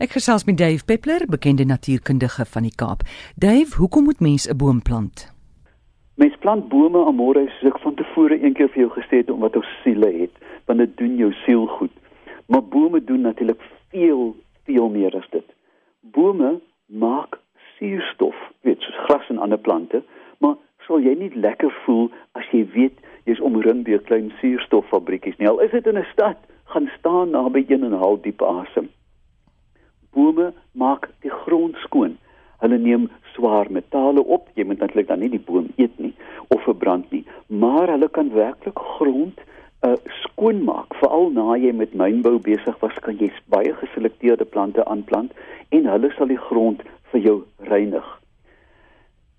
Ek gesels met Dave Peppler, bekende natuurkundige van die Kaap. Dave, hoekom moet mens 'n boom plant? Mens plant bome amore soos ek van tevore een keer vir jou gesê het omdat ons siele het, want dit doen jou siel goed. Maar bome doen natuurlik veel, veel meer as dit. Bome maak suurstof, weet soos gras en ander plante, maar sal jy nie lekker voel as jy weet jy's omring deur klein suurstoffabriekies nie. Al is dit in 'n stad, gaan staan naby een en haal diep asem bome maak die grond skoon. Hulle neem swaar metale op. Jy moet natuurlik dan nie die boom eet nie of verbrand nie, maar hulle kan werklik grond uh skoon maak. Veral na jy met mynbou besig was, kan jy baie geselekteerde plante aanplant en hulle sal die grond vir jou reinig.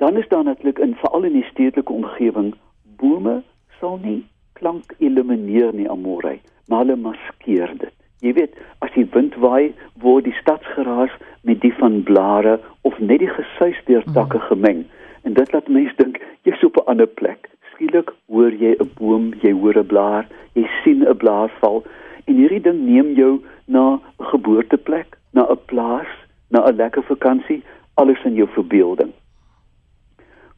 Dan is daar natuurlik in veral in die stedelike omgewing bome sal nie klank elimineer nie amorei, maar hulle maskeer dit. Jy weet, as die wind waai, word die stadsgeraas met die van blare of net die gesuis deur takke gemeng. En dit laat mense dink jy's op 'n ander plek. Skielik hoor jy 'n boom, jy hoor 'n blaar, jy sien 'n blaar val en hierdie ding neem jou na 'n geboorteplek, na 'n plaas, na 'n lekker vakansie, alles in jou verbeelding.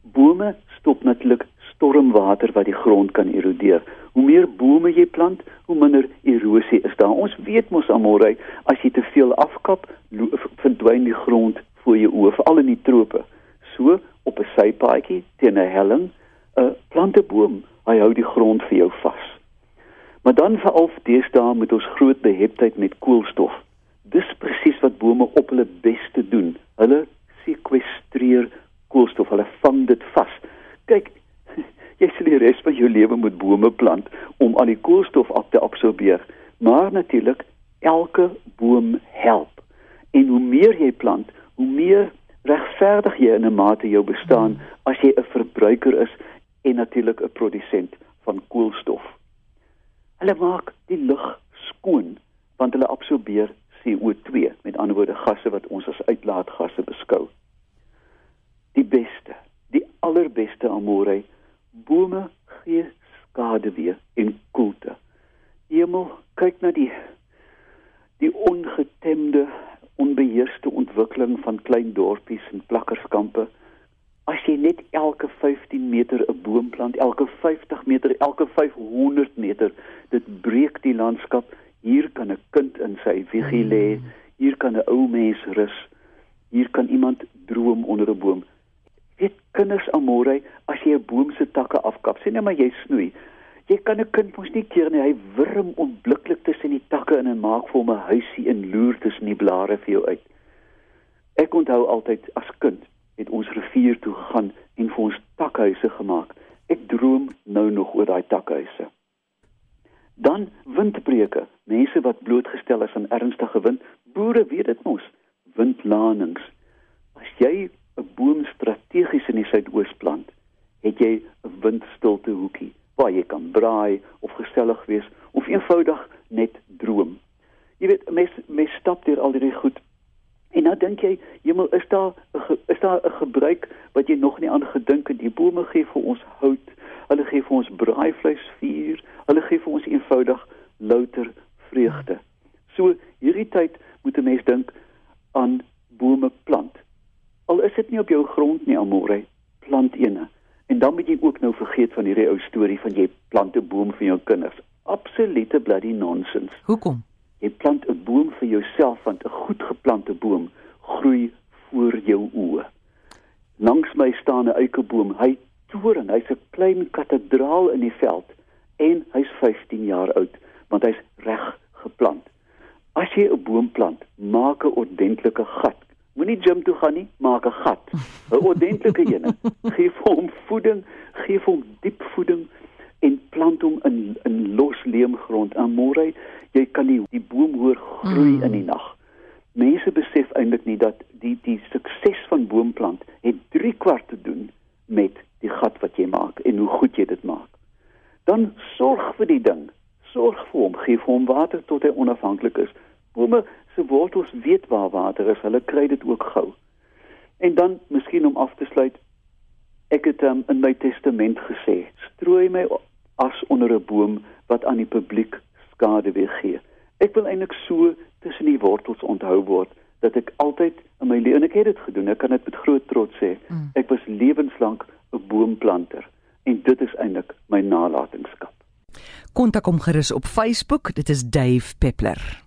Bome stop natuurlik stormwater wat die grond kan erodeer. Hoe meer bome jy plant, hoe minder erosie is daar. Ons weet mos almal as jy te veel afkap, verdwyn die grond voor jou oë, veral in die trope. So op 'n sypaadjie teen 'n helling, 'n planteboom, hy hou die grond vir jou vas. Maar dan veral deesdae met ons groot beheptheid met koolstof. Dis presies wat bome op hulle beste doen. Hulle sekwestreer koolstof, hulle vang dit vas. Kyk, jy sal die res van jou lewe moet bome plant om al die koolstof af te absorbeer. Maar natuurlik elke boom help. En hoe meer jy plant, hoe meer regverdig jy in 'n mate jou bestaan as jy 'n verbruiker is en natuurlik 'n produsent van koolstof. Hulle maak die lug skoon want hulle absorbeer CO2, met ander woorde gasse wat ons as uitlaatgasse beskou. Die beste, die allerbeste amore bome gee skade weer en koelte. Hemel, kyk na die die ongetemde, onbeheerste ontwikkeling van klein dorpies en plakkerskampe. As jy net elke 15 meter 'n boom plant, elke 50 meter, elke 500 meter, dit breek die landskap. Hier kan 'n kind in sy wieggie lê, hier kan 'n ou mens rus. Hier kan iemand droom onder 'n boom weet kinders amore jy 'n boom se takke afkap sê net maar jy snoei. Jy kan 'n kind mos nie keer nie. Hy wurm onblikklik tussen die takke in en maak vir hom 'n huisie en loer tussen die blare vir jou uit. Ek onthou altyd as kind het ons rivier toe gegaan en vir ons takhuise gemaak. Ek droom nou nog oor daai takhuise. Dan windbreuke. Mense wat blootgestel is aan ernstige wind. Boere weet dit mos. Windlanings. As jy 'n boom strategies in die suidoos plant, het jy 'n windstilte hoekie waar jy kan braai of gesellig wees of eenvoudig net droom. Jy weet, mense mense stap deur al hierdie goed. En nou dink jy, hemel, is daar is daar 'n gebruik wat jy nog nie aan gedink het? Die bome gee vir ons hout. Hulle gee vir ons braaivleisvuur. Hulle gee vir ons eenvoudig louter vreugde. So hierdie tyd moet 'n mens dink aan bome plant. Al is dit nie op jou grond nie, Amore, plant eene. En dan moet jy vergeet van hierdie ou storie van jy plant 'n boom vir jou kinders. Absolute bloody nonsense. Hoekom? Jy plant 'n boom vir jouself want 'n goed geplante boom groei voor jou oë. Langs my staan 'n eikeboom. Hy toren, hy's 'n klein kathedraal in die veld en hy's 15 jaar oud want hy's reg geplant. As jy 'n boom plant, maak 'n ordentlike gat Moenie gym toe gaan nie, maak 'n gat. 'n Ordentlike een. Geef hom voeding, geef hom plant hom in in los leemgrond. En môre jy kan die die boom hoor groei mm. in die nag. Mense besef eintlik nie dat die die sukses van boomplant het 3 kwart te doen met die gat wat jy maak en hoe goed jy dit maak. Dan sorg vir die ding. Sorg vir hom, gee hom water tot hy onafhanklik is. Bome se wortels weet waar water is. Hulle kry dit ook gou. En dan miskien om af te sluit, ek het um, in my testament gesê, strooi my as onder 'n boom wat aan die publiek skade weer gee. Ek wil eintlik so tussen die wortels onthou word dat ek altyd in my lewe en ek het dit gedoen. Ek kan dit met groot trots sê. Mm. Ek was lewenslank 'n boomplanter en dit is eintlik my nalatenskap. Kontak hom gerus op Facebook. Dit is Dave Peppler.